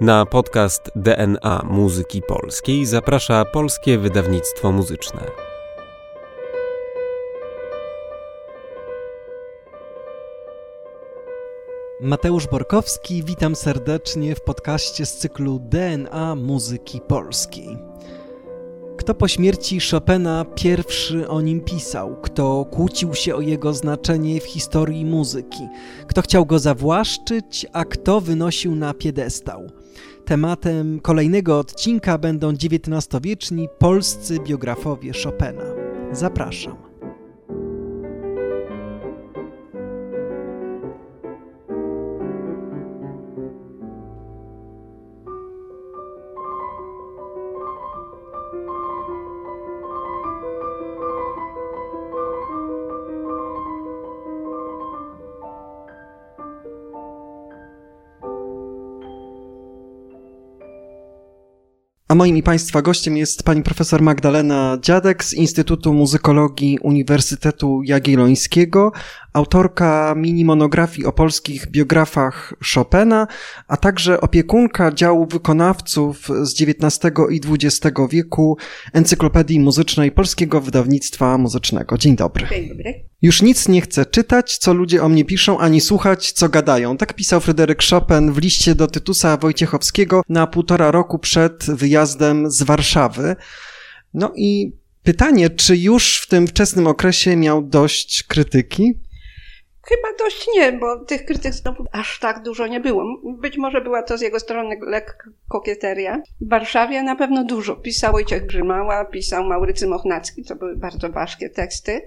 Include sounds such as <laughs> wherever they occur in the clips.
Na podcast DNA Muzyki Polskiej zaprasza Polskie Wydawnictwo Muzyczne. Mateusz Borkowski, witam serdecznie w podcaście z cyklu DNA Muzyki Polskiej. Kto po śmierci Chopina pierwszy o nim pisał? Kto kłócił się o jego znaczenie w historii muzyki? Kto chciał go zawłaszczyć, a kto wynosił na piedestał? Tematem kolejnego odcinka będą XIX-wieczni polscy biografowie Chopina. Zapraszam. A moim i Państwa gościem jest pani profesor Magdalena Dziadek z Instytutu Muzykologii Uniwersytetu Jagiellońskiego, autorka mini monografii o polskich biografach Chopina, a także opiekunka działu wykonawców z XIX i XX wieku Encyklopedii Muzycznej Polskiego Wydawnictwa Muzycznego. Dzień dobry. Dzień dobry. Już nic nie chcę czytać, co ludzie o mnie piszą, ani słuchać, co gadają. Tak pisał Fryderyk Chopin w liście do Tytusa Wojciechowskiego na półtora roku przed wyjazdem z Warszawy. No i pytanie, czy już w tym wczesnym okresie miał dość krytyki? Chyba dość nie, bo tych krytyk znowu aż tak dużo nie było. Być może była to z jego strony lekka kokieteria. W Warszawie na pewno dużo. Pisał Wojciech Grzymała, pisał Maurycy Mochnacki, to były bardzo ważkie teksty.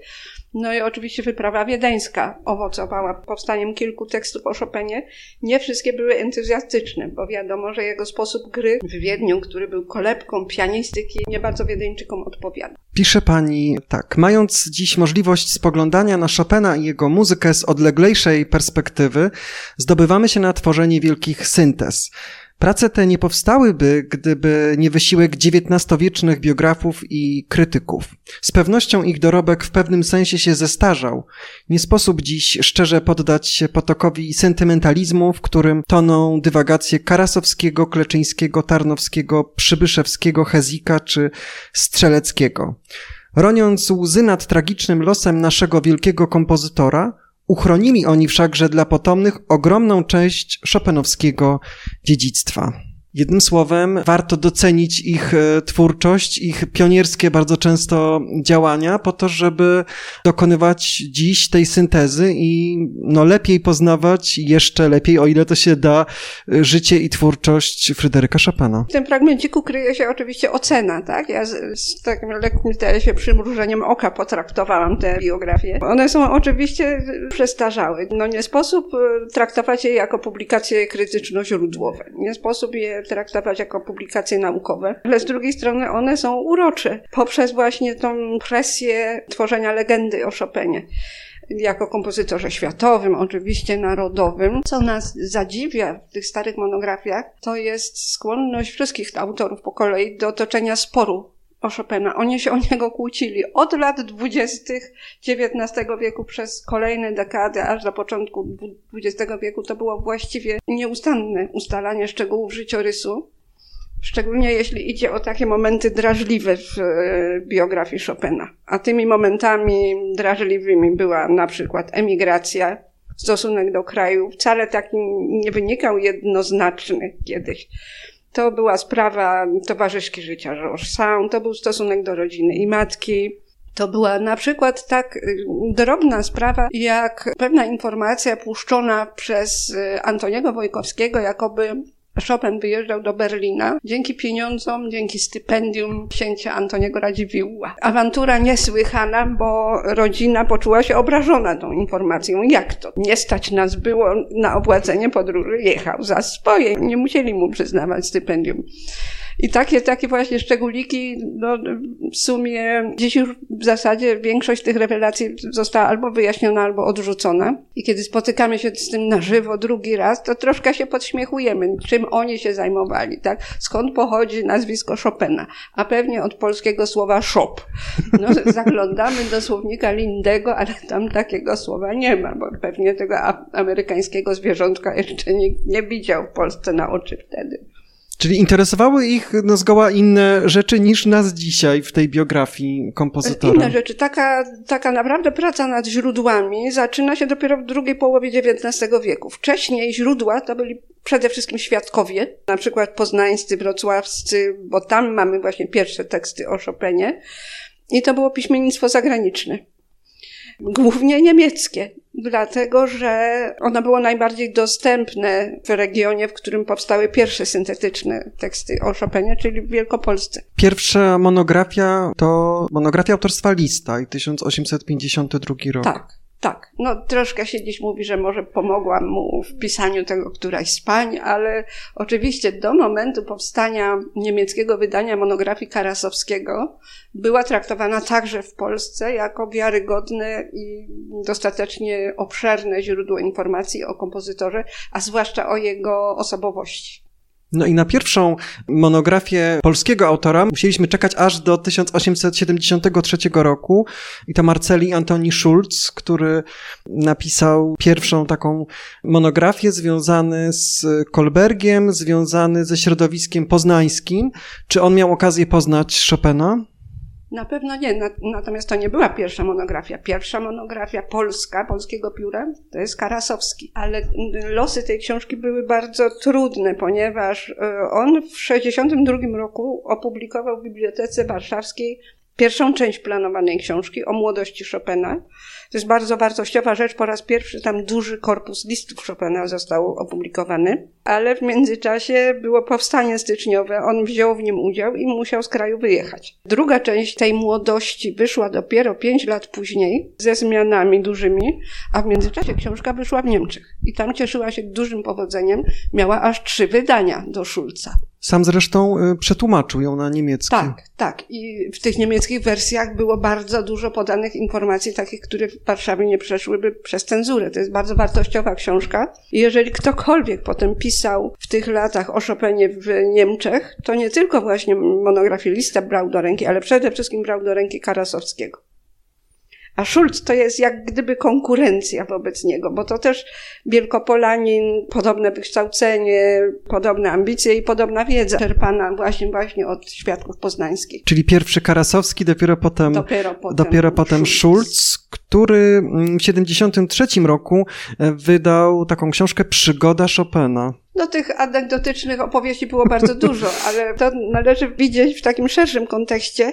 No i oczywiście wyprawa wiedeńska owocowała powstaniem kilku tekstów o Chopinie. Nie wszystkie były entuzjastyczne, bo wiadomo, że jego sposób gry w Wiedniu, który był kolebką pianistyki, nie bardzo Wiedeńczykom odpowiada. Pisze pani tak. Mając dziś możliwość spoglądania na Chopina i jego muzykę z odleglejszej perspektywy, zdobywamy się na tworzenie wielkich syntez. Prace te nie powstałyby, gdyby nie wysiłek XIX-wiecznych biografów i krytyków. Z pewnością ich dorobek w pewnym sensie się zestarzał. Nie sposób dziś szczerze poddać się potokowi sentymentalizmu, w którym toną dywagacje Karasowskiego, Kleczyńskiego, Tarnowskiego, Przybyszewskiego, Hezika czy Strzeleckiego. Roniąc łzy nad tragicznym losem naszego wielkiego kompozytora, Uchronili oni wszakże dla potomnych ogromną część Chopinowskiego dziedzictwa. Jednym słowem, warto docenić ich e, twórczość, ich pionierskie bardzo często działania, po to, żeby dokonywać dziś tej syntezy i no, lepiej poznawać, jeszcze lepiej, o ile to się da, e, życie i twórczość Fryderyka Chopina. W tym fragmenciku kryje się oczywiście ocena, tak? Ja z, z takim lekkim, zdaje się, przymrużeniem oka potraktowałam te biografie. One są oczywiście przestarzałe. No nie sposób e, traktować je jako publikacje krytyczno-źródłowe. Nie sposób je traktować jako publikacje naukowe, ale z drugiej strony one są urocze poprzez właśnie tą presję tworzenia legendy o Chopinie jako kompozytorze światowym, oczywiście narodowym. Co nas zadziwia w tych starych monografiach, to jest skłonność wszystkich autorów po kolei do toczenia sporu o Chopina. Oni się o niego kłócili od lat dwudziestych XIX wieku przez kolejne dekady, aż do początku XX wieku. To było właściwie nieustanne ustalanie szczegółów życiorysu. Szczególnie jeśli idzie o takie momenty drażliwe w e, biografii Chopina. A tymi momentami drażliwymi była na przykład emigracja, stosunek do kraju, wcale taki nie wynikał jednoznaczny kiedyś to była sprawa towarzyszki życia Sound, to był stosunek do rodziny i matki. To była na przykład tak y, drobna sprawa, jak pewna informacja puszczona przez y, Antoniego Wojkowskiego, jakoby Chopin wyjeżdżał do Berlina dzięki pieniądzom, dzięki stypendium księcia Antoniego Radziwiłła. Awantura niesłychana, bo rodzina poczuła się obrażona tą informacją. Jak to? Nie stać nas było na opłacenie podróży. Jechał za swoje. Nie musieli mu przyznawać stypendium. I takie, takie właśnie szczególiki, no, w sumie dziś już w zasadzie większość tych rewelacji została albo wyjaśniona, albo odrzucona. I kiedy spotykamy się z tym na żywo drugi raz, to troszkę się podśmiechujemy, czym oni się zajmowali, tak? Skąd pochodzi nazwisko Chopina? A pewnie od polskiego słowa shop. No, <laughs> zaglądamy do słownika Lindego, ale tam takiego słowa nie ma, bo pewnie tego amerykańskiego zwierzątka jeszcze nikt nie widział w Polsce na oczy wtedy. Czyli interesowały ich no, zgoła inne rzeczy niż nas dzisiaj w tej biografii kompozytora. Inne rzeczy. Taka, taka naprawdę praca nad źródłami zaczyna się dopiero w drugiej połowie XIX wieku. Wcześniej źródła to byli przede wszystkim świadkowie, na przykład poznańscy, wrocławscy, bo tam mamy właśnie pierwsze teksty o Chopinie. I to było piśmiennictwo zagraniczne. Głównie niemieckie, dlatego że ono było najbardziej dostępne w regionie, w którym powstały pierwsze syntetyczne teksty o Chopinie, czyli w Wielkopolsce. Pierwsza monografia to monografia autorstwa Lista i 1852 rok. Tak. Tak, no troszkę się dziś mówi, że może pomogłam mu w pisaniu tego któraś z pań, ale oczywiście do momentu powstania niemieckiego wydania monografii Karasowskiego była traktowana także w Polsce jako wiarygodne i dostatecznie obszerne źródło informacji o kompozytorze, a zwłaszcza o jego osobowości. No i na pierwszą monografię polskiego autora musieliśmy czekać aż do 1873 roku i to Marceli Antoni Schulz, który napisał pierwszą taką monografię związany z Kolbergiem, związany ze środowiskiem poznańskim. Czy on miał okazję poznać Chopina? Na pewno nie, natomiast to nie była pierwsza monografia. Pierwsza monografia polska, polskiego pióra, to jest Karasowski. Ale losy tej książki były bardzo trudne, ponieważ e, on w 1962 roku opublikował w Bibliotece Warszawskiej pierwszą część planowanej książki o młodości Chopina. To jest bardzo wartościowa rzecz. Po raz pierwszy tam duży korpus listów Chopina został opublikowany, ale w międzyczasie było powstanie styczniowe. On wziął w nim udział i musiał z kraju wyjechać. Druga część tej młodości wyszła dopiero pięć lat później ze zmianami dużymi, a w międzyczasie książka wyszła w Niemczech i tam cieszyła się dużym powodzeniem. Miała aż trzy wydania do Szulca. Sam zresztą y, przetłumaczył ją na niemiecki. Tak, tak. I w tych niemieckich wersjach było bardzo dużo podanych informacji, takich, które w Warszawie nie przeszłyby przez cenzurę. To jest bardzo wartościowa książka. I jeżeli ktokolwiek potem pisał w tych latach o Chopinie w Niemczech, to nie tylko właśnie monografię Lista brał do ręki, ale przede wszystkim brał do ręki Karasowskiego. A Schulz to jest jak gdyby konkurencja wobec niego, bo to też Wielkopolanin, podobne wykształcenie, podobne ambicje i podobna wiedza czerpana właśnie, właśnie od świadków poznańskich. Czyli pierwszy Karasowski, dopiero potem, dopiero potem, dopiero potem Schulz. Schulz, który w 73 roku e, wydał taką książkę Przygoda Chopina. No tych anegdotycznych opowieści było bardzo dużo, ale to należy widzieć w takim szerszym kontekście,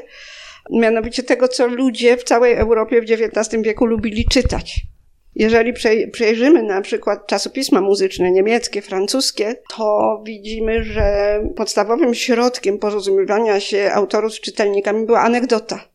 mianowicie tego, co ludzie w całej Europie w XIX wieku lubili czytać. Jeżeli przejrzymy na przykład czasopisma muzyczne niemieckie, francuskie, to widzimy, że podstawowym środkiem porozumiewania się autorów z czytelnikami była anegdota.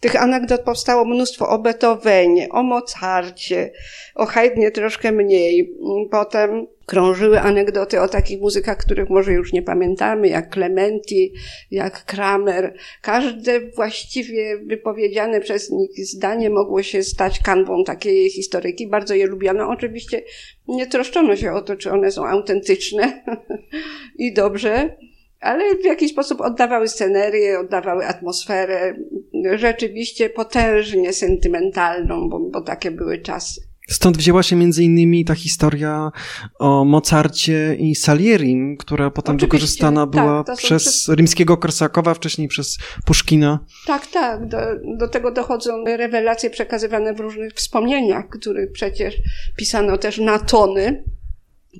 Tych anegdot powstało mnóstwo o Beethovenie, o Mozarcie, o Haydnie troszkę mniej. Potem krążyły anegdoty o takich muzykach, których może już nie pamiętamy, jak Clementi, jak Kramer. Każde właściwie wypowiedziane przez nich zdanie mogło się stać kanwą takiej historyki. Bardzo je lubiano. Oczywiście nie troszczono się o to, czy one są autentyczne <laughs> i dobrze ale w jakiś sposób oddawały scenerię, oddawały atmosferę, rzeczywiście potężnie sentymentalną, bo, bo takie były czasy. Stąd wzięła się między innymi ta historia o Mozarcie i Salierim, która potem Oczywiście, wykorzystana była tak, przez rimskiego Korsakowa, wcześniej przez Puszkina. Tak, tak. Do, do tego dochodzą rewelacje przekazywane w różnych wspomnieniach, których przecież pisano też na tony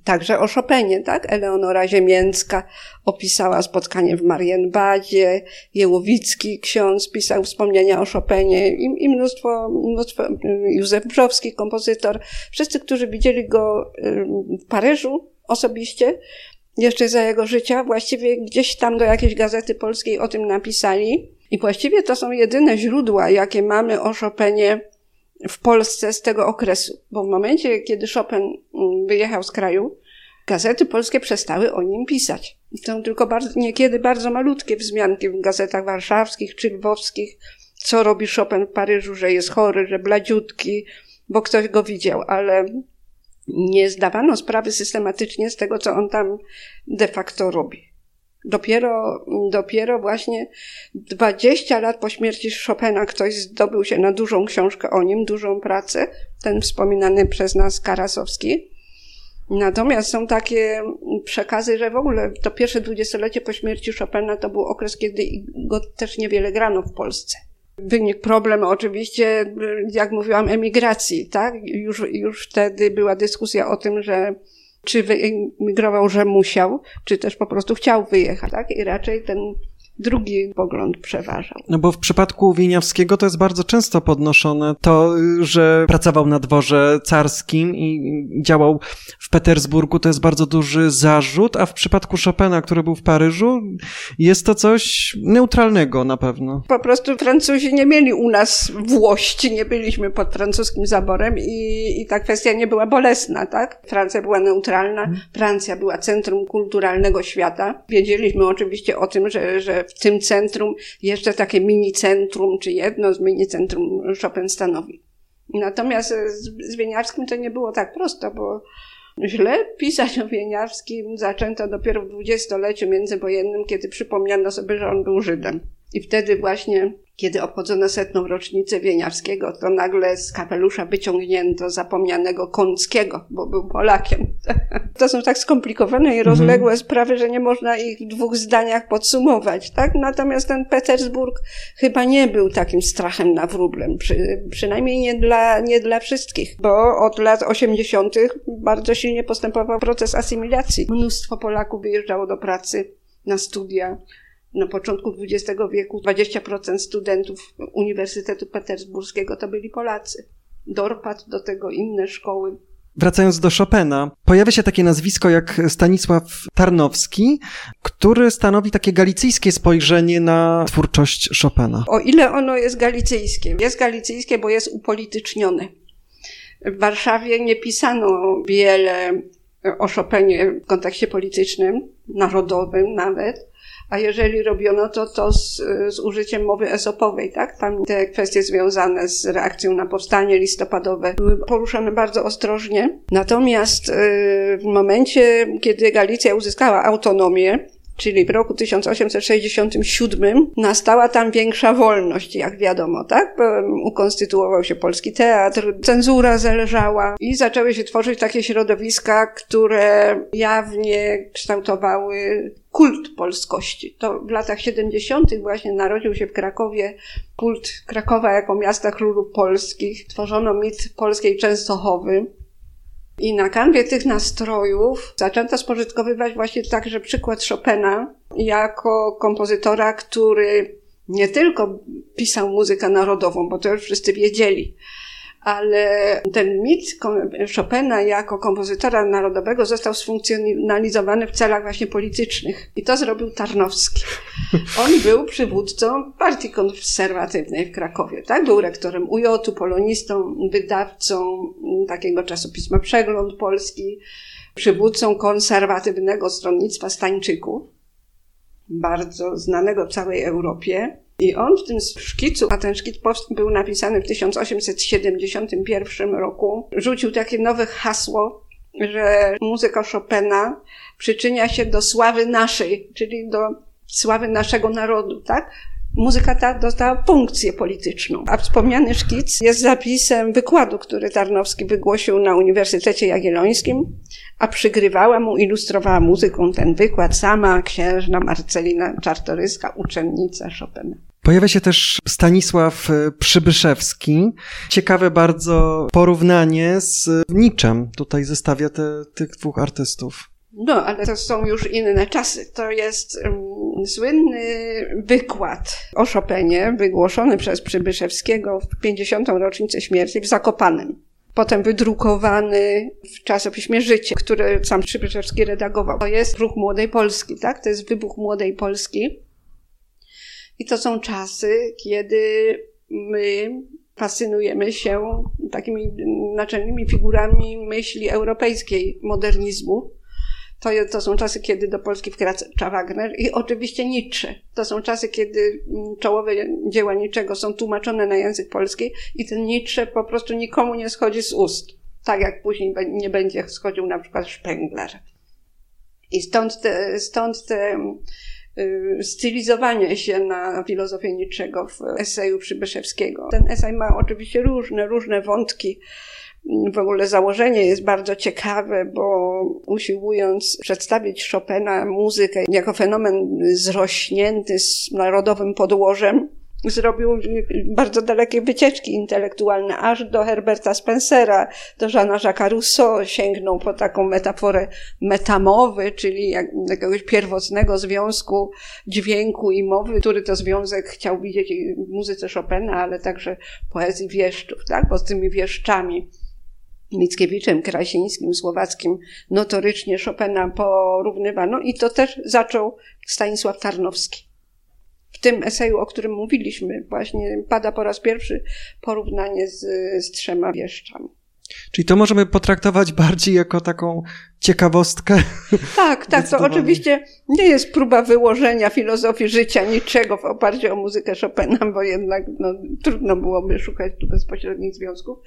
Także o Chopinie, tak? Eleonora Ziemięcka opisała spotkanie w Marienbadzie, Jełowicki ksiądz pisał wspomnienia o Chopinie i, i mnóstwo, mnóstwo, Józef Brzowski, kompozytor. Wszyscy, którzy widzieli go w Paryżu osobiście, jeszcze za jego życia, właściwie gdzieś tam do jakiejś gazety polskiej o tym napisali. I właściwie to są jedyne źródła, jakie mamy o Chopinie w Polsce z tego okresu, bo w momencie, kiedy Chopin mm, wyjechał z kraju, gazety polskie przestały o nim pisać. Są tylko bardzo, niekiedy bardzo malutkie wzmianki w gazetach warszawskich czy lwowskich, co robi Chopin w Paryżu, że jest chory, że bladziutki, bo ktoś go widział, ale nie zdawano sprawy systematycznie z tego, co on tam de facto robi. Dopiero, dopiero właśnie 20 lat po śmierci Chopina ktoś zdobył się na dużą książkę o nim, dużą pracę, ten wspominany przez nas Karasowski. Natomiast są takie przekazy, że w ogóle to pierwsze dwudziestolecie po śmierci Chopina to był okres, kiedy go też niewiele grano w Polsce. Wynik problem oczywiście, jak mówiłam, emigracji, tak? Już, już wtedy była dyskusja o tym, że czy wyemigrował, że musiał, czy też po prostu chciał wyjechać, tak? I raczej ten drugi pogląd przeważał. No bo w przypadku Wieniawskiego to jest bardzo często podnoszone to, że pracował na dworze carskim i działał w Petersburgu, to jest bardzo duży zarzut, a w przypadku Chopina, który był w Paryżu, jest to coś neutralnego na pewno. Po prostu Francuzi nie mieli u nas włości, nie byliśmy pod francuskim zaborem i, i ta kwestia nie była bolesna, tak? Francja była neutralna, Francja była centrum kulturalnego świata. Wiedzieliśmy oczywiście o tym, że, że w tym centrum jeszcze takie mini centrum, czy jedno z mini centrum Chopin stanowi. Natomiast z, z Wieniawskim to nie było tak prosto, bo źle pisać o Wieniawskim zaczęto dopiero w dwudziestoleciu międzywojennym, kiedy przypomniano sobie, że on był Żydem. I wtedy właśnie kiedy obchodzono setną rocznicę Wieniawskiego, to nagle z kapelusza wyciągnięto zapomnianego Kąckiego, bo był Polakiem. <laughs> To są tak skomplikowane i rozległe mhm. sprawy, że nie można ich w dwóch zdaniach podsumować, tak? Natomiast ten Petersburg chyba nie był takim strachem na wróblem, przy, przynajmniej nie dla, nie dla wszystkich, bo od lat 80. bardzo silnie postępował proces asymilacji. Mnóstwo Polaków wyjeżdżało do pracy na studia na początku XX wieku 20% studentów Uniwersytetu Petersburskiego to byli Polacy. Dorpat do tego inne szkoły. Wracając do Chopina, pojawia się takie nazwisko jak Stanisław Tarnowski, który stanowi takie galicyjskie spojrzenie na twórczość Chopina. O ile ono jest galicyjskie? Jest galicyjskie, bo jest upolitycznione. W Warszawie nie pisano wiele o Chopinie w kontekście politycznym, narodowym nawet a jeżeli robiono to, to z, z użyciem mowy esopowej, tak? Tam te kwestie związane z reakcją na powstanie listopadowe były poruszane bardzo ostrożnie. Natomiast y, w momencie, kiedy Galicja uzyskała autonomię, czyli w roku 1867 nastała tam większa wolność, jak wiadomo, tak? Ukonstytuował się polski teatr, cenzura zależała i zaczęły się tworzyć takie środowiska, które jawnie kształtowały kult polskości. To w latach 70. właśnie narodził się w Krakowie kult Krakowa jako miasta królów polskich. Tworzono mit polskiej Częstochowy. I na kanwie tych nastrojów zaczęto spożytkowywać właśnie także przykład Chopina jako kompozytora, który nie tylko pisał muzykę narodową, bo to już wszyscy wiedzieli, ale ten mit Chopina jako kompozytora narodowego został sfunkcjonalizowany w celach właśnie politycznych. I to zrobił Tarnowski. On był przywódcą partii konserwatywnej w Krakowie, tak? Był rektorem UJ-u, polonistą, wydawcą takiego czasopisma Przegląd Polski, przywódcą konserwatywnego stronnictwa Stańczyków, bardzo znanego w całej Europie. I on w tym szkicu, a ten szkic był napisany w 1871 roku, rzucił takie nowe hasło, że muzyka Chopina przyczynia się do sławy naszej, czyli do sławy naszego narodu, tak? Muzyka ta dostała funkcję polityczną. A wspomniany szkic jest zapisem wykładu, który Tarnowski wygłosił na Uniwersytecie Jagiellońskim, a przygrywała mu, ilustrowała muzyką ten wykład sama księżna Marcelina Czartoryska, uczennica Chopina. Pojawia się też Stanisław e, Przybyszewski. Ciekawe bardzo porównanie z Niczem. Tutaj zestawia te, tych dwóch artystów. No, ale to są już inne czasy. To jest um, słynny wykład o Chopinie, wygłoszony przez Przybyszewskiego w 50. rocznicę śmierci w Zakopanem. Potem wydrukowany w czasopiśmie Życie, które sam Przybyszewski redagował. To jest ruch Młodej Polski, tak? To jest wybuch Młodej Polski. I to są czasy, kiedy my fascynujemy się takimi naczelnymi figurami myśli europejskiej modernizmu. To, to są czasy, kiedy do Polski wkracza Wagner i oczywiście Nietzsche. To są czasy, kiedy czołowe dzieła Niczego są tłumaczone na język polski i ten Nietzsche po prostu nikomu nie schodzi z ust. Tak jak później nie będzie schodził na przykład Spengler. I stąd te, stąd te Y, stylizowanie się na filozofię niczego w eseju Przybyszewskiego. Ten esej ma oczywiście różne, różne wątki W ogóle założenie jest bardzo ciekawe, bo usiłując przedstawić Chopina muzykę jako fenomen zrośnięty z narodowym podłożem, zrobił bardzo dalekie wycieczki intelektualne, aż do Herberta Spencera, do Jeana Jacques'a Rousseau, sięgnął po taką metaforę metamowy, czyli jak, jakiegoś pierwotnego związku dźwięku i mowy, który to związek chciał widzieć w muzyce Chopina, ale także poezji wieszczów, tak? bo z tymi wieszczami Mickiewiczem, Krasińskim, Słowackim notorycznie Chopina porównywano i to też zaczął Stanisław Tarnowski w tym eseju, o którym mówiliśmy, właśnie pada po raz pierwszy porównanie z, z trzema wieszczami. Czyli to możemy potraktować bardziej jako taką ciekawostkę. <laughs> Tak, tak. To oczywiście nie jest próba wyłożenia filozofii życia niczego w oparciu o muzykę Chopina, bo jednak no, trudno byłoby szukać tu bezpośrednich związków.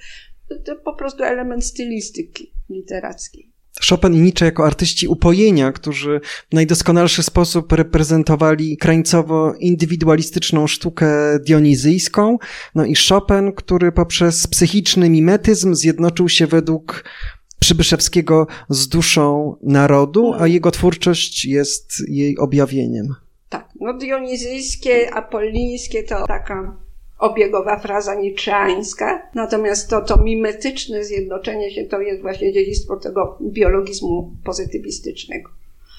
To po prostu element stylistyki literackiej. Chopin i Nietzsche jako artyści upojenia, którzy w najdoskonalszy sposób reprezentowali krańcowo-indywidualistyczną sztukę dionizyjską, no i Chopin, który poprzez psychiczny mimetyzm zjednoczył się według Przybyszewskiego z duszą narodu, a jego twórczość jest jej objawieniem. Tak, no dionizyjskie, apolińskie to taka obiegowa fraza niczeańska, natomiast to, to mimetyczne zjednoczenie się to jest właśnie dziedzictwo tego biologizmu pozytywistycznego.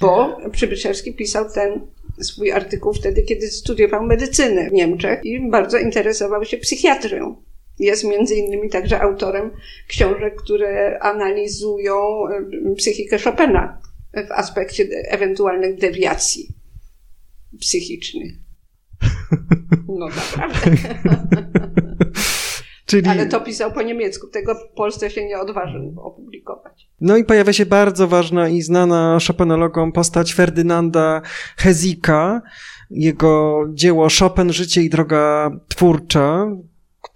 Bo Przybyszewski pisał ten swój artykuł wtedy, kiedy studiował medycynę w Niemczech i bardzo interesował się psychiatrią. Jest między innymi także autorem książek, które analizują psychikę Chopina w aspekcie ewentualnych dewiacji psychicznych. No naprawdę. <laughs> Czyli... Ale to pisał po niemiecku, tego w Polsce się nie odważył opublikować. No i pojawia się bardzo ważna i znana Chopinologom postać Ferdynanda Hezika, jego dzieło Chopin, Życie i droga twórcza,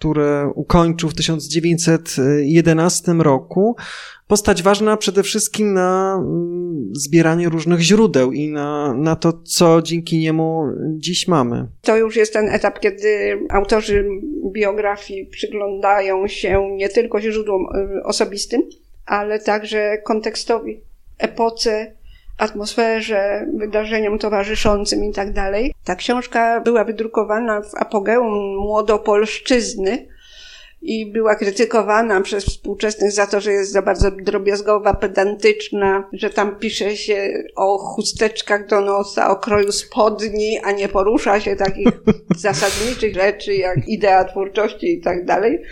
które ukończył w 1911 roku. Postać ważna przede wszystkim na mm, zbieranie różnych źródeł i na, na to, co dzięki niemu dziś mamy. To już jest ten etap, kiedy autorzy biografii przyglądają się nie tylko źródłom y, osobistym, ale także kontekstowi, epoce, atmosferze, wydarzeniom towarzyszącym i tak dalej. Ta książka była wydrukowana w apogeum młodopolszczyzny i była krytykowana przez współczesnych za to, że jest za bardzo drobiazgowa, pedantyczna, że tam pisze się o chusteczkach do nosa, o kroju spodni, a nie porusza się takich <laughs> zasadniczych rzeczy jak idea twórczości i tak dalej.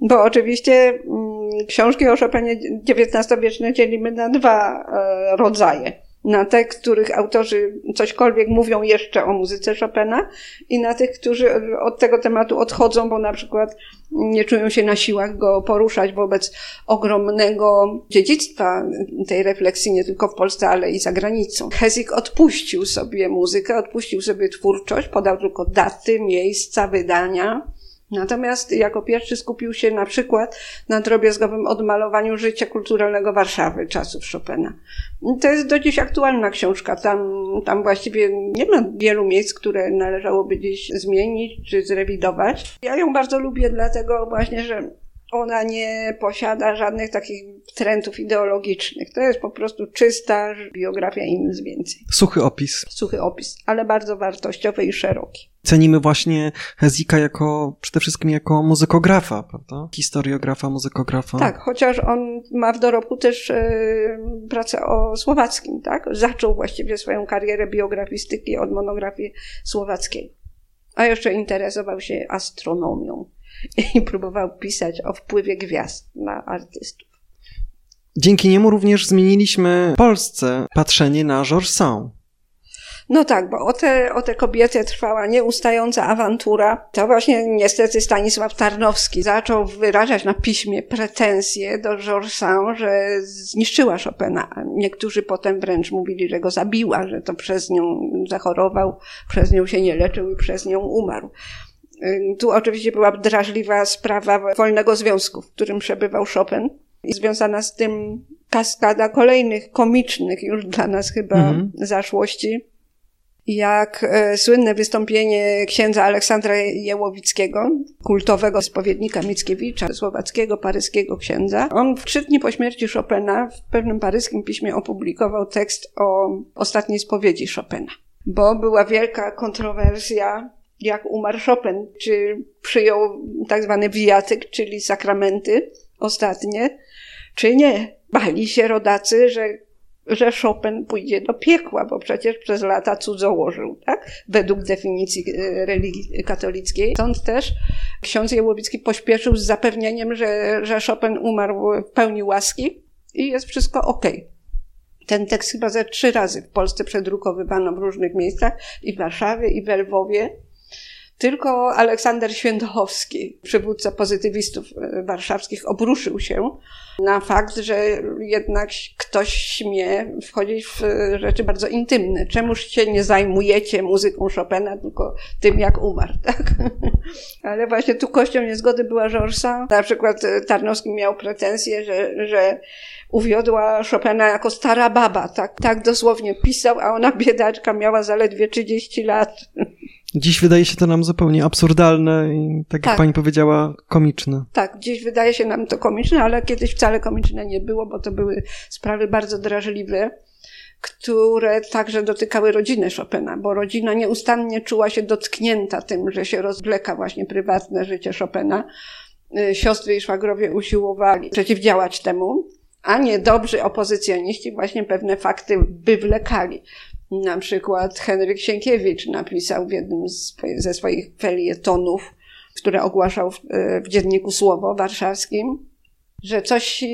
Bo oczywiście mm, książki o Chopinie XIX-wieczne dzielimy na dwa e, rodzaje na te, których autorzy cośkolwiek mówią jeszcze o muzyce Chopina i na tych, którzy od tego tematu odchodzą, bo na przykład nie czują się na siłach go poruszać wobec ogromnego dziedzictwa tej refleksji nie tylko w Polsce, ale i za granicą. Hezik odpuścił sobie muzykę, odpuścił sobie twórczość, podał tylko daty, miejsca, wydania Natomiast jako pierwszy skupił się na przykład na drobiazgowym odmalowaniu życia kulturalnego Warszawy czasów Chopina. To jest do dziś aktualna książka. Tam, tam właściwie nie ma wielu miejsc, które należałoby gdzieś zmienić czy zrewidować. Ja ją bardzo lubię, dlatego właśnie, że ona nie posiada żadnych takich trendów ideologicznych. To jest po prostu czysta biografia i nic więcej. Suchy opis. Suchy opis, ale bardzo wartościowy i szeroki. Cenimy właśnie Hezika jako, przede wszystkim jako muzykografa, prawda? Historiografa, muzykografa. Tak, chociaż on ma w dorobku też yy, pracę o słowackim, tak? Zaczął właściwie swoją karierę biografistyki od monografii słowackiej. A jeszcze interesował się astronomią i próbował pisać o wpływie gwiazd na artystów. Dzięki niemu również zmieniliśmy w Polsce patrzenie na Georges Sand. No tak, bo o te, o te kobiety trwała nieustająca awantura. To właśnie niestety Stanisław Tarnowski zaczął wyrażać na piśmie pretensje do Georges Sand, że zniszczyła Chopina. Niektórzy potem wręcz mówili, że go zabiła, że to przez nią zachorował, przez nią się nie leczył i przez nią umarł. Tu oczywiście była drażliwa sprawa wolnego związku, w którym przebywał Chopin i związana z tym kaskada kolejnych komicznych już dla nas chyba mhm. zaszłości. jak e, słynne wystąpienie księdza Aleksandra Jełowickiego, kultowego spowiednika Mickiewicza, słowackiego, paryskiego księdza. On w trzy dni po śmierci Chopina w pewnym paryskim piśmie opublikował tekst o ostatniej spowiedzi Chopina, bo była wielka kontrowersja jak umarł Chopin, czy przyjął tak zwany wijatyk, czyli sakramenty ostatnie, czy nie. Bali się rodacy, że że Chopin pójdzie do piekła, bo przecież przez lata cudzołożył, tak? Według definicji e, religii katolickiej. Stąd też ksiądz Jełowicki pośpieszył z zapewnieniem, że, że Chopin umarł w pełni łaski i jest wszystko ok. Ten tekst chyba ze trzy razy w Polsce przedrukowywano w różnych miejscach i w Warszawie, i w Lwowie. Tylko Aleksander Świętochowski, przywódca pozytywistów e, warszawskich, obruszył się na fakt, że jednak ktoś śmie wchodzić w rzeczy bardzo intymne. Czemuż się nie zajmujecie muzyką Chopina, tylko tym, jak umarł, <laughs> tak? Ale właśnie tu kością niezgody była Georgesa. Na przykład e, Tarnowski miał pretensje, że, że uwiodła Chopina jako stara baba, tak, tak dosłownie pisał, a ona biedaczka miała zaledwie 30 lat. Dziś wydaje się to nam zupełnie absurdalne i, tak, tak, jak pani powiedziała, komiczne. Tak, dziś wydaje się nam to komiczne, ale kiedyś wcale komiczne nie było, bo to były sprawy bardzo drażliwe, które także dotykały rodziny Chopina, bo rodzina nieustannie czuła się dotknięta tym, że się rozwleka właśnie prywatne życie Chopina. Y, siostry i szwagrowie usiłowali przeciwdziałać temu, a nie dobrzy opozycjoniści właśnie pewne fakty wywlekali. Na przykład Henryk Sienkiewicz napisał w jednym ze swoich felietonów, które ogłaszał w, w dzienniku Słowo warszawskim, że coś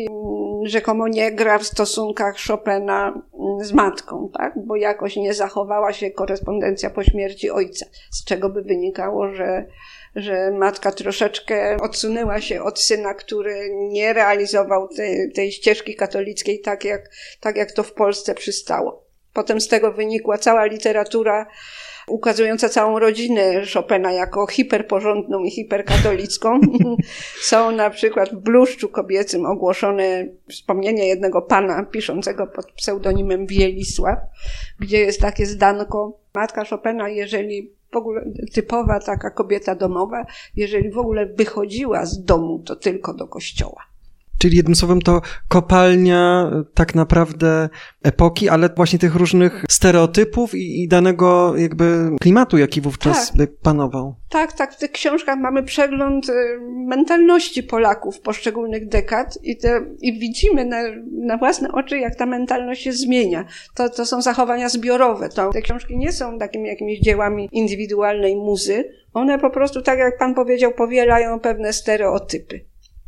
rzekomo nie gra w stosunkach Chopina z matką, tak? bo jakoś nie zachowała się korespondencja po śmierci ojca, z czego by wynikało, że, że matka troszeczkę odsunęła się od syna, który nie realizował tej, tej ścieżki katolickiej tak jak, tak, jak to w Polsce przystało. Potem z tego wynikła cała literatura ukazująca całą rodzinę Chopina jako hiperporządną i hiperkatolicką. <laughs> Są na przykład w bluszczu kobiecym ogłoszone wspomnienia jednego pana piszącego pod pseudonimem Wielisław, gdzie jest takie zdanko. Matka Chopina, jeżeli w ogóle typowa taka kobieta domowa, jeżeli w ogóle wychodziła z domu, to tylko do kościoła. Czyli jednym słowem to kopalnia tak naprawdę epoki, ale właśnie tych różnych stereotypów i, i danego jakby klimatu, jaki wówczas tak. panował. Tak, tak. W tych książkach mamy przegląd y, mentalności Polaków poszczególnych dekad i, te, i widzimy na, na własne oczy, jak ta mentalność się zmienia. To, to są zachowania zbiorowe. To, te książki nie są takimi jakimiś dziełami indywidualnej muzy. One po prostu, tak jak pan powiedział, powielają pewne stereotypy.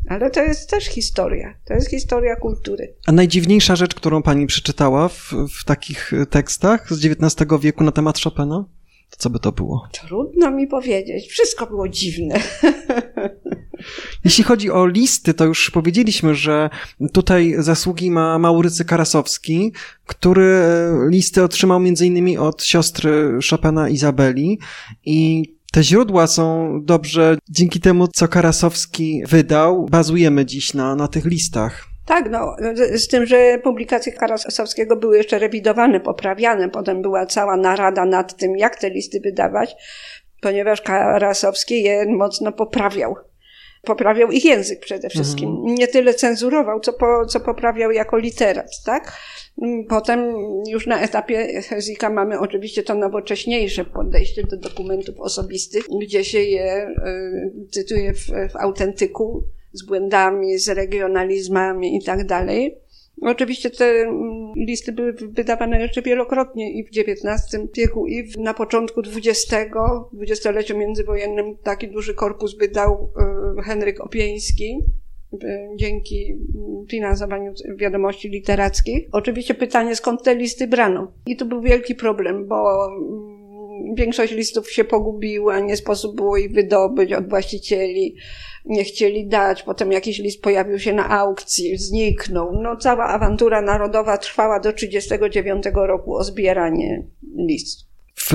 Ale to jest też historia. To jest historia kultury. A najdziwniejsza rzecz, którą pani przeczytała w, w takich tekstach z XIX wieku na temat Chopina? To co by to było? Trudno mi powiedzieć. Wszystko było dziwne. <laughs> Jeśli chodzi o listy, to już powiedzieliśmy, że tutaj zasługi ma Maurycy Karasowski, który e, listy otrzymał między innymi od siostry Chopina Izabeli i te źródła są dobrze dzięki temu, co Karasowski wydał. Bazujemy dziś na, na tych listach. Tak, no, z tym, że publikacje Karasowskiego były jeszcze rewidowane, poprawiane. Potem była cała narada nad tym, jak te listy wydawać, ponieważ Karasowski je mocno poprawiał. Poprawiał ich język przede wszystkim. Mhm. Nie tyle cenzurował, co, po, co poprawiał jako literat, tak? Potem już na etapie Hezika mamy oczywiście to nowocześniejsze podejście do dokumentów osobistych, gdzie się je e, cytuje w, w autentyku z błędami, z regionalizmami i tak dalej. Oczywiście te mm, listy były wydawane jeszcze wielokrotnie i w XIX wieku, i na początku XX, dwudziestoleciu międzywojennym taki duży korpus wydał e, Henryk Opieński dzięki finansowaniu wiadomości literackich. Oczywiście pytanie, skąd te listy brano. I tu był wielki problem, bo mm, większość listów się pogubiła, nie sposób było ich wydobyć od właścicieli, nie chcieli dać, potem jakiś list pojawił się na aukcji, zniknął. No cała awantura narodowa trwała do 1939 roku o zbieranie listów. W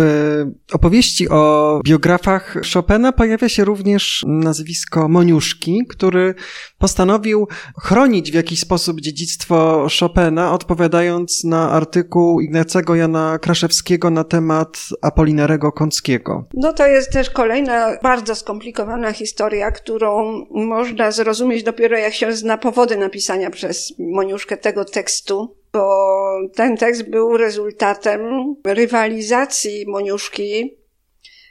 opowieści o biografach Chopina pojawia się również nazwisko Moniuszki, który postanowił chronić w jakiś sposób dziedzictwo Chopina, odpowiadając na artykuł Ignacego Jana Kraszewskiego na temat Apolinarego Kąckiego. No to jest też kolejna bardzo skomplikowana historia, którą można zrozumieć dopiero jak się zna powody napisania przez Moniuszkę tego tekstu bo ten tekst był rezultatem rywalizacji Moniuszki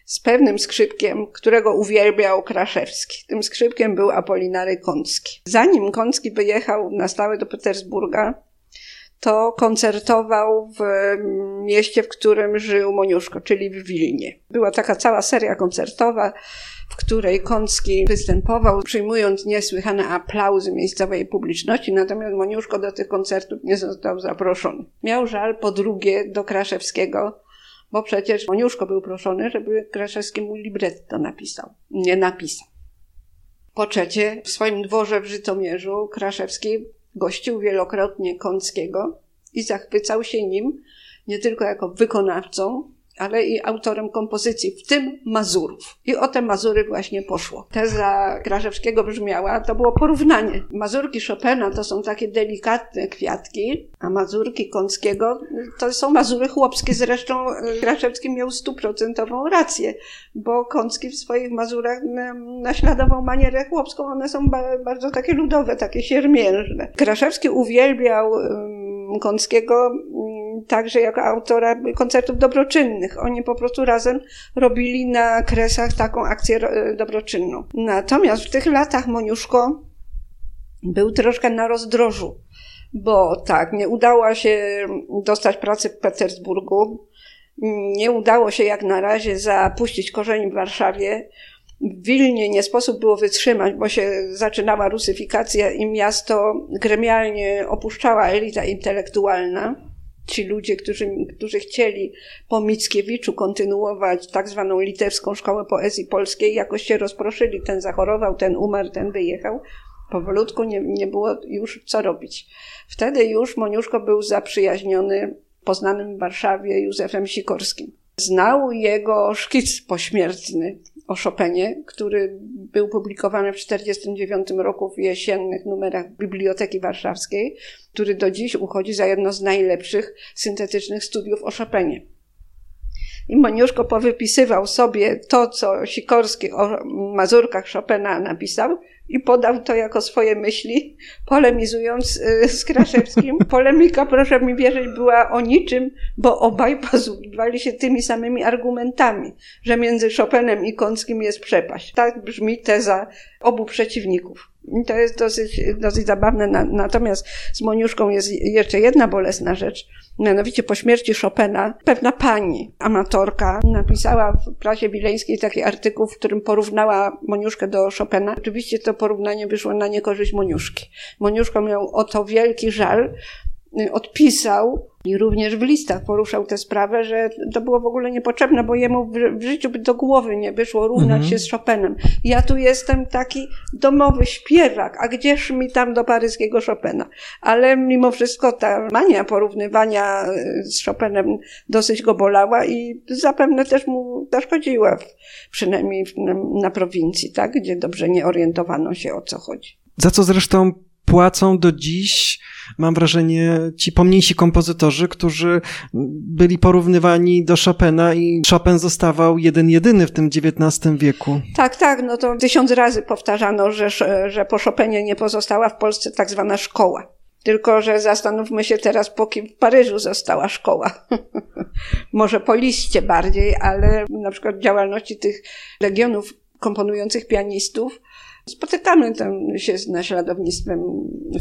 z pewnym skrzypkiem, którego uwielbiał Kraszewski. Tym skrzypkiem był Apolinary Kącki. Zanim Kącki wyjechał na stałe do Petersburga, to koncertował w mieście, w którym żył Moniuszko, czyli w Wilnie. Była taka cała seria koncertowa, w której Kącki występował, przyjmując niesłychane aplauzy miejscowej publiczności, natomiast Moniuszko do tych koncertów nie został zaproszony. Miał żal po drugie do Kraszewskiego, bo przecież Moniuszko był proszony, żeby Kraszewski mu libretto napisał. Nie napisał. Po trzecie, w swoim dworze w Żytomierzu Kraszewski gościł wielokrotnie Kąckiego i zachwycał się nim nie tylko jako wykonawcą, ale i autorem kompozycji, w tym Mazurów. I o te Mazury właśnie poszło. Teza Kraszewskiego brzmiała, to było porównanie. Mazurki Chopina to są takie delikatne kwiatki, a Mazurki Kąckiego to są Mazury chłopskie. Zresztą e, Kraszewski miał stuprocentową rację, bo Kącki w swoich Mazurach naśladował manierę chłopską. One są bardzo takie ludowe, takie siermiężne. Kraszewski uwielbiał Kąckiego także jako autora koncertów dobroczynnych. Oni po prostu razem robili na kresach taką akcję dobroczynną. Natomiast w tych latach Moniuszko był troszkę na rozdrożu, bo tak, nie udało się dostać pracy w Petersburgu, nie udało się jak na razie zapuścić korzeni w Warszawie. W Wilnie nie sposób było wytrzymać, bo się zaczynała rusyfikacja i miasto gremialnie opuszczała elita intelektualna ci ludzie, którzy, którzy chcieli po Mickiewiczu kontynuować tak zwaną litewską szkołę poezji polskiej, jakoś się rozproszyli. Ten zachorował, ten umarł, ten wyjechał. Powolutku nie, nie było już co robić. Wtedy już Moniuszko był zaprzyjaźniony poznanym w Warszawie Józefem Sikorskim. Znał jego szkic pośmiertny o Chopinie, który był publikowany w 1949 roku w jesiennych numerach Biblioteki Warszawskiej, który do dziś uchodzi za jedno z najlepszych syntetycznych studiów o Chopinie. I Moniuszko powypisywał sobie to, co Sikorski o mazurkach Chopina napisał i podał to jako swoje myśli, polemizując y, z Kraszewskim. <laughs> Polemika, proszę mi wierzyć, była o niczym, bo obaj posługiwali się tymi samymi argumentami, że między Chopinem i Kąckim jest przepaść. Tak brzmi teza obu przeciwników. To jest dosyć, dosyć zabawne. Natomiast z Moniuszką jest jeszcze jedna bolesna rzecz. Mianowicie po śmierci Chopina pewna pani, amatorka, napisała w prasie wileńskiej taki artykuł, w którym porównała Moniuszkę do Chopina. Oczywiście to porównanie wyszło na niekorzyść Moniuszki. Moniuszko miał o to wielki żal, odpisał i również w listach poruszał tę sprawę, że to było w ogóle niepotrzebne, bo jemu w, życiu by do głowy nie wyszło równać mhm. się z Chopinem. Ja tu jestem taki domowy śpiewak, a gdzież mi tam do paryskiego Chopina? Ale mimo wszystko ta mania porównywania e, z Chopinem dosyć go bolała i zapewne też mu zaszkodziła, przynajmniej na, na prowincji, tak, gdzie dobrze nie orientowano się o co chodzi. Za co zresztą płacą do dziś, mam wrażenie, ci pomniejsi kompozytorzy, którzy byli porównywani do Chopina i Chopin zostawał jeden jedyny w tym XIX wieku. Tak, tak, no to tysiąc razy powtarzano, że, że po Chopinie nie pozostała w Polsce tak zwana szkoła. Tylko, że zastanówmy się teraz, po kim w Paryżu została szkoła. <laughs> Może po liście bardziej, ale na przykład działalności tych legionów komponujących pianistów Spotykamy tam się z naśladownictwem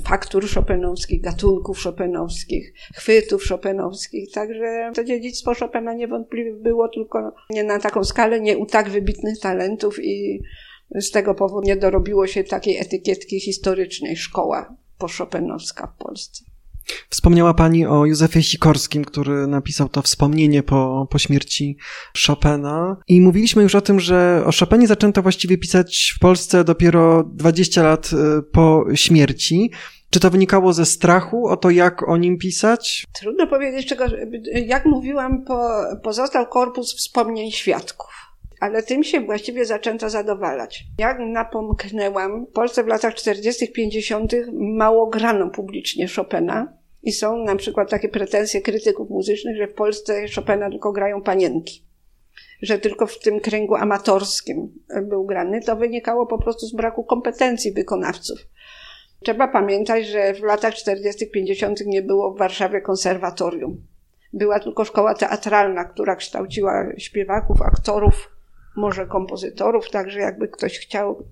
faktur szopenowskich, gatunków szopenowskich, chwytów szopenowskich, także to dziedzictwo Chopina niewątpliwie było tylko nie na taką skalę, nie u tak wybitnych talentów i z tego powodu nie dorobiło się takiej etykietki historycznej szkoła poszopenowska w Polsce. Wspomniała Pani o Józefie Sikorskim, który napisał to wspomnienie po, po śmierci Chopina. I mówiliśmy już o tym, że o Chopinie zaczęto właściwie pisać w Polsce dopiero 20 lat y, po śmierci. Czy to wynikało ze strachu o to, jak o nim pisać? Trudno powiedzieć, czego. Jak mówiłam, po, pozostał korpus wspomnień świadków. Ale tym się właściwie zaczęto zadowalać. Jak napomknęłam, w Polsce w latach 40., 50. mało grano publicznie Chopina. I są na przykład takie pretensje krytyków muzycznych, że w Polsce Chopina tylko grają panienki że tylko w tym kręgu amatorskim był grany, to wynikało po prostu z braku kompetencji wykonawców. Trzeba pamiętać, że w latach 40., 50. nie było w Warszawie konserwatorium. Była tylko szkoła teatralna, która kształciła śpiewaków, aktorów, może kompozytorów, także jakby ktoś chciał,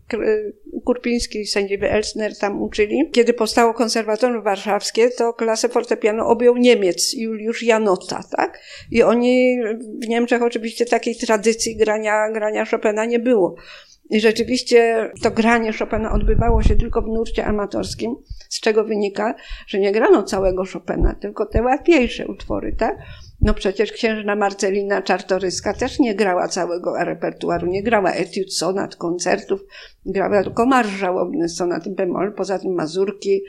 Kurpiński i sędziowie Elsner tam uczyli. Kiedy powstało konserwatorium warszawskie, to klasę fortepianu objął Niemiec, Juliusz Janota, tak? I oni w Niemczech oczywiście takiej tradycji grania, grania Chopina nie było. I rzeczywiście to granie Chopina odbywało się tylko w nurcie amatorskim, z czego wynika, że nie grano całego Chopina, tylko te łatwiejsze utwory, tak? No przecież księżna Marcelina Czartoryska też nie grała całego repertuaru, nie grała etiud, sonat, koncertów, grała tylko marsz żałobny, sonat bemol, poza tym mazurki,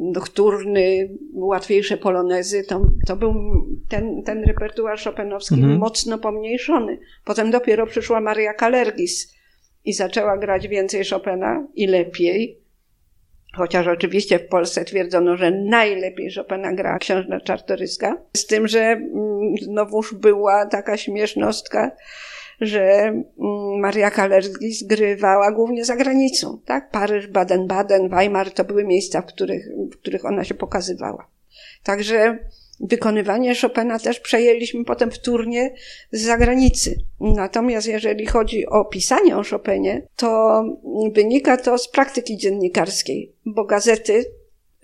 nocturny, łatwiejsze polonezy, to, to był ten, ten repertuar chopinowski mhm. mocno pomniejszony. Potem dopiero przyszła Maria Kalergis i zaczęła grać więcej Chopina i lepiej, Chociaż oczywiście w Polsce twierdzono, że najlepiej Chopina gra księżna Czartoryska. Z tym, że mm, znowuż była taka śmiesznostka, że mm, Maria Kalerski zgrywała głównie za granicą, tak? Paryż, Baden-Baden, Weimar to były miejsca, w których, w których ona się pokazywała. Także wykonywanie Chopina też przejęliśmy potem wtórnie z zagranicy. Natomiast jeżeli chodzi o pisanie o Chopinie, to wynika to z praktyki dziennikarskiej, bo gazety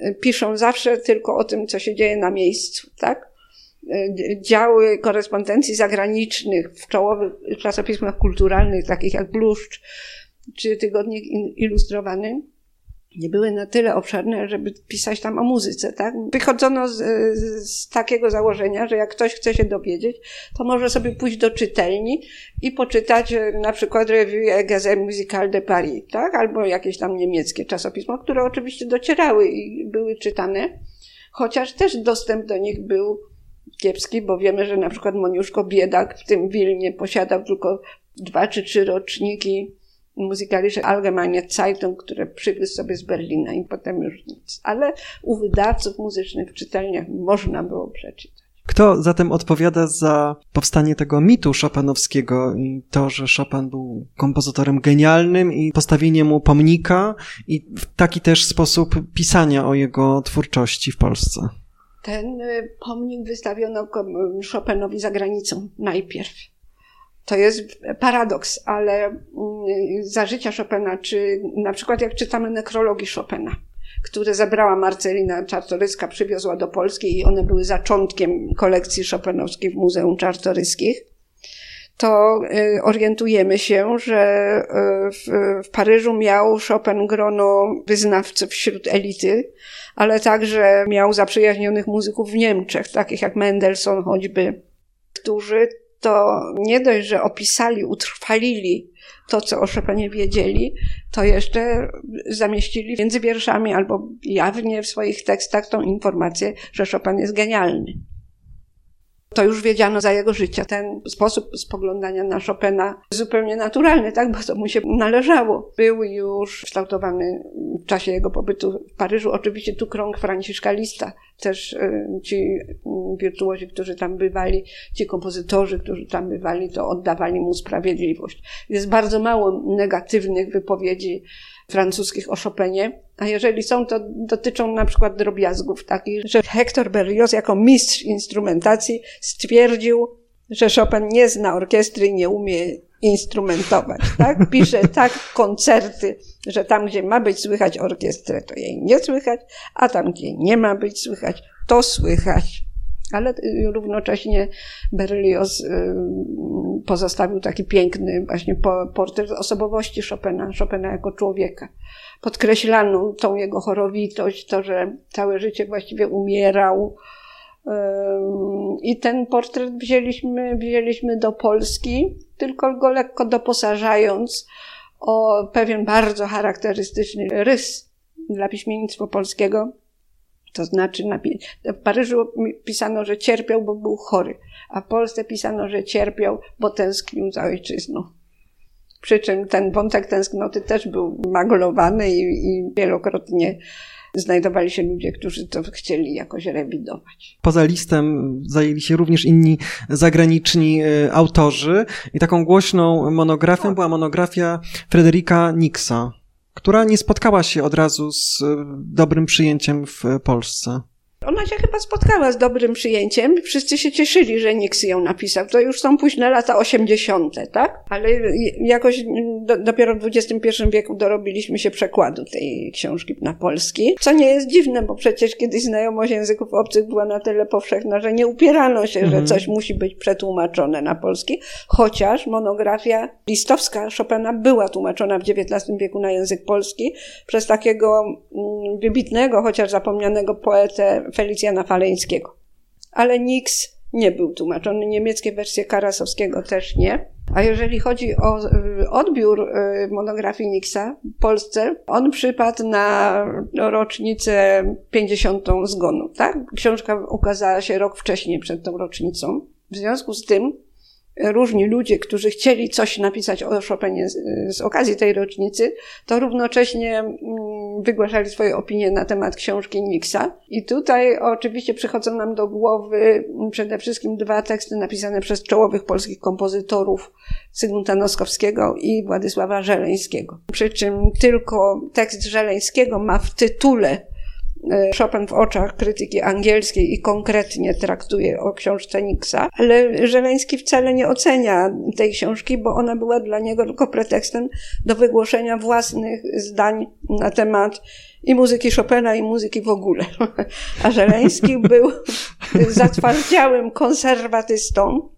y, piszą zawsze tylko o tym, co się dzieje na miejscu, tak? Y, działy korespondencji zagranicznych w czołowych czasopismach kulturalnych, takich jak Bluszcz czy Tygodnik Ilustrowany, nie były na tyle obszerne, żeby pisać tam o muzyce, tak? Wychodzono z, z, takiego założenia, że jak ktoś chce się dowiedzieć, to może sobie pójść do czytelni i poczytać e, na przykład Revue Gazette Musicale de Paris, tak? Albo jakieś tam niemieckie czasopismo, które oczywiście docierały i były czytane, chociaż też dostęp do nich był kiepski, bo wiemy, że na przykład Moniuszko Biedak w tym Wilnie posiadał tylko dwa czy trzy roczniki Musikalische Allgemeine Zeitung, które przygryzł sobie z Berlina i potem już nic. Ale u wydawców muzycznych w czytelniach można było przeczytać. Kto zatem odpowiada za powstanie tego mitu Chopinowskiego i to, że Chopin był kompozytorem genialnym i postawienie mu pomnika i w taki też sposób pisania o jego twórczości w Polsce? Ten y, pomnik wystawiono Chopinowi za granicą najpierw. To jest paradoks, ale mm, za życia Chopina, czy na przykład jak czytamy nekrologii Chopina, które zabrała Marcelina Czartoryska, przywiozła do Polski i one były zaczątkiem kolekcji Chopinowskiej w Muzeum Czartoryskich, to y, orientujemy się, że y, w, w Paryżu miał Chopin grono wyznawców wśród elity, ale także miał zaprzyjaźnionych muzyków w Niemczech, takich jak Mendelssohn choćby, którzy to nie dość, że opisali, utrwalili to, co o Chopinie wiedzieli, to jeszcze zamieścili między wierszami albo jawnie w swoich tekstach tą informację, że Chopin jest genialny. To już wiedziano za jego życia. Ten sposób spoglądania na Chopina zupełnie naturalny, tak, bo to mu się należało. Był już kształtowany w czasie jego pobytu w Paryżu. Oczywiście tu krąg franciszkalista. Też y, ci wirtuozi, którzy tam bywali, ci kompozytorzy, którzy tam bywali, to oddawali mu sprawiedliwość. Jest bardzo mało negatywnych wypowiedzi francuskich o Chopinie, a jeżeli są, to dotyczą na przykład drobiazgów takich, że Hector Berlioz jako mistrz instrumentacji stwierdził, że Chopin nie zna orkiestry i nie umie instrumentować, tak? <laughs> Pisze tak koncerty, że tam, gdzie ma być słychać orkiestrę, to jej nie słychać, a tam, gdzie nie ma być słychać, to słychać. Ale równocześnie Berlioz y, pozostawił taki piękny właśnie portret osobowości Chopina, Chopina jako człowieka. Podkreślano tą jego chorowitość, to, że całe życie właściwie umierał. I ten portret wzięliśmy, wzięliśmy do Polski, tylko go lekko doposażając o pewien bardzo charakterystyczny rys dla piśmiennictwa polskiego, To znaczy w Paryżu pisano, że cierpiał, bo był chory, a w Polsce pisano, że cierpiał, bo tęsknił za ojczyzną. Przy czym ten wątek tęsknoty też był maglowany i, i wielokrotnie znajdowali się ludzie, którzy to chcieli jakoś rewidować. Poza listem zajęli się również inni zagraniczni e, autorzy i taką głośną monografią była monografia Frederika Nixa, która nie spotkała się od razu z e, dobrym przyjęciem w Polsce. Ona się chyba spotkała z dobrym przyjęciem. Wszyscy się cieszyli, że Nix ją napisał. To już są późne lata osiemdziesiąte, tak? Ale jakoś do, dopiero w XXI wieku dorobiliśmy się przekładu tej książki na polski. Co nie jest dziwne, bo przecież kiedyś znajomość języków obcych była na tyle powszechna, że nie upierano się, mhm. że coś musi być przetłumaczone na polski. Chociaż monografia listowska Chopina była tłumaczona w XIX wieku na język polski przez takiego mm, wybitnego, chociaż zapomnianego poetę Felicjana Faleńskiego. Ale Nix nie był tłumaczony, niemieckie wersje Karasowskiego też nie. A jeżeli chodzi o y, odbiór y, monografii Nixa w Polsce, on przypadł na rocznicę 50. zgonu, tak? Książka ukazała się rok wcześniej przed tą rocznicą. W związku z tym różni ludzie, którzy chcieli coś napisać o Chopinie z, okazji tej rocznicy, to równocześnie mm, wygłaszali swoje opinie na temat książki Nixa. I tutaj oczywiście przychodzą nam do głowy przede wszystkim dwa teksty napisane przez czołowych polskich kompozytorów Zygmunta Noskowskiego i Władysława Żeleńskiego. Przy czym tylko tekst Żeleńskiego ma w tytule Chopin w oczach krytyki angielskiej i konkretnie traktuje o książce Nixa, ale Żeleński wcale nie ocenia tej książki, bo ona była dla niego tylko pretekstem do wygłoszenia własnych zdań na temat i muzyki Chopina, i muzyki w ogóle. <laughs> A Żeleński <laughs> był zatwardziałym konserwatystą,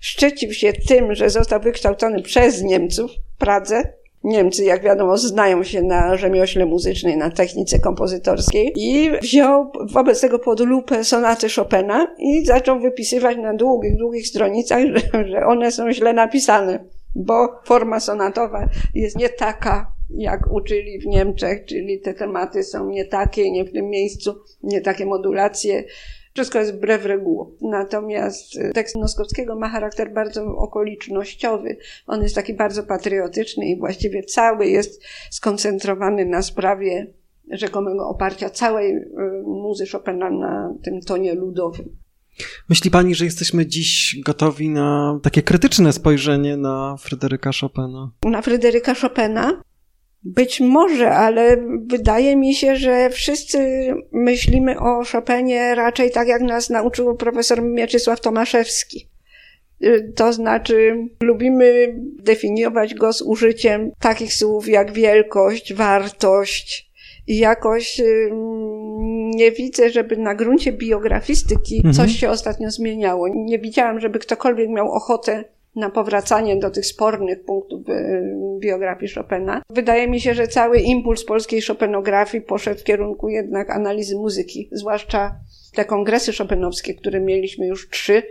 szczycił się tym, że został wykształcony przez Niemców w Pradze, Niemcy, jak wiadomo, znają się na rzemiośle muzycznej, na technice kompozytorskiej i wziął wobec tego pod lupę sonaty Chopina i zaczął wypisywać na długich, długich stronicach, <laughs> że, że one są źle napisane, bo forma sonatowa jest nie taka, jak uczyli w Niemczech, czyli te tematy są nie takie, nie w tym miejscu, nie takie modulacje. Wszystko jest wbrew regułom. Natomiast y, tekst Noskowskiego ma charakter bardzo okolicznościowy. On jest taki bardzo patriotyczny i właściwie cały jest skoncentrowany na sprawie rzekomego oparcia całej y, muzy Chopina na tym tonie ludowym. Myśli pani, że jesteśmy dziś gotowi na takie krytyczne spojrzenie na Fryderyka Chopina? Na Fryderyka Chopina? Być może, ale wydaje mi się, że wszyscy myślimy o Chopinie raczej tak, jak nas nauczył profesor Mieczysław Tomaszewski. To znaczy, lubimy definiować go z użyciem takich słów jak wielkość, wartość i jakoś nie widzę, żeby na gruncie biografistyki mhm. coś się ostatnio zmieniało. Nie widziałam, żeby ktokolwiek miał ochotę na powracanie do tych spornych punktów biografii Chopina. Wydaje mi się, że cały impuls polskiej Chopinografii poszedł w kierunku jednak analizy muzyki, zwłaszcza te kongresy chopinowskie, które mieliśmy już trzy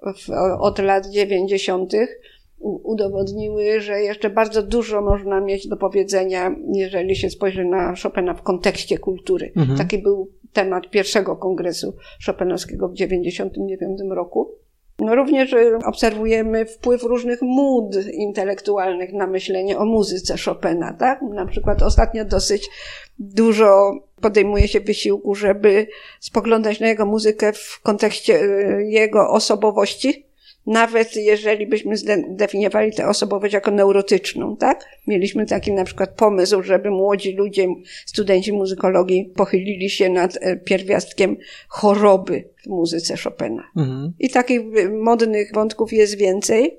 w, od lat dziewięćdziesiątych, udowodniły, że jeszcze bardzo dużo można mieć do powiedzenia, jeżeli się spojrzy na Chopina w kontekście kultury. Mhm. Taki był temat pierwszego kongresu chopinowskiego w 1999 roku. No również y, obserwujemy wpływ różnych mód intelektualnych na myślenie o muzyce Chopina, tak? Na przykład ostatnio dosyć dużo podejmuje się wysiłku, żeby spoglądać na jego muzykę w kontekście y, jego osobowości, nawet jeżeli byśmy zdefiniowali tę osobowość jako neurotyczną, tak? Mieliśmy taki na przykład pomysł, żeby młodzi ludzie, studenci muzykologii pochylili się nad e, pierwiastkiem choroby w muzyce Chopina. Mhm. I takich modnych wątków jest więcej.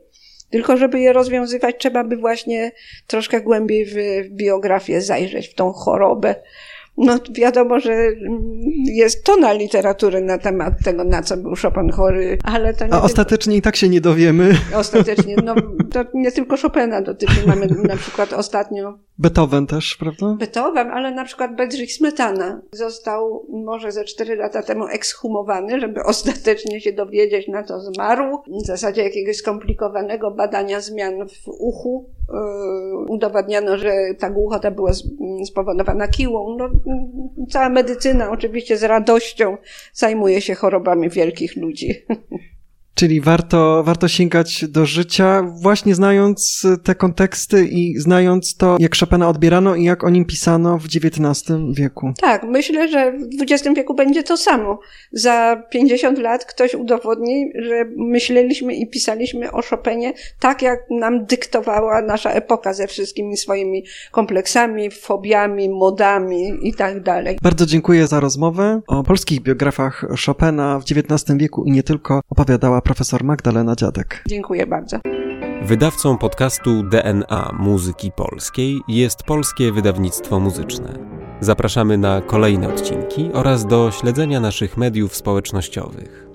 Tylko żeby je rozwiązywać, trzeba by właśnie troszkę głębiej w biografię zajrzeć, w tą chorobę, no wiadomo, że jest tona literatury na temat tego, na co był Chopin chory, ale to nie A tylko... ostatecznie i tak się nie dowiemy. Ostatecznie, no to nie tylko Chopina dotyczy. Mamy na przykład ostatnio Beethoven też, prawda? Beethoven, ale na przykład Bedřich Smetana został może ze cztery lata temu ekshumowany, żeby ostatecznie się dowiedzieć, na co zmarł. W zasadzie jakiegoś skomplikowanego badania zmian w uchu. Yy, udowadniano, że ta głuchota była spowodowana kiłą. No, cała medycyna oczywiście z radością zajmuje się chorobami wielkich ludzi. <laughs> Czyli warto, warto sięgać do życia, właśnie znając te konteksty i znając to, jak Chopina odbierano i jak o nim pisano w XIX wieku. Tak, myślę, że w XX wieku będzie to samo. Za 50 lat ktoś udowodni, że myśleliśmy i pisaliśmy o Chopinie tak, jak nam dyktowała nasza epoka ze wszystkimi swoimi kompleksami, fobiami, modami i tak dalej. Bardzo dziękuję za rozmowę. O polskich biografach Chopina w XIX wieku i nie tylko opowiadała profesor Magdalena Dziadek. Dziękuję bardzo. Wydawcą podcastu DNA Muzyki Polskiej jest Polskie Wydawnictwo Muzyczne. Zapraszamy na kolejne odcinki oraz do śledzenia naszych mediów społecznościowych.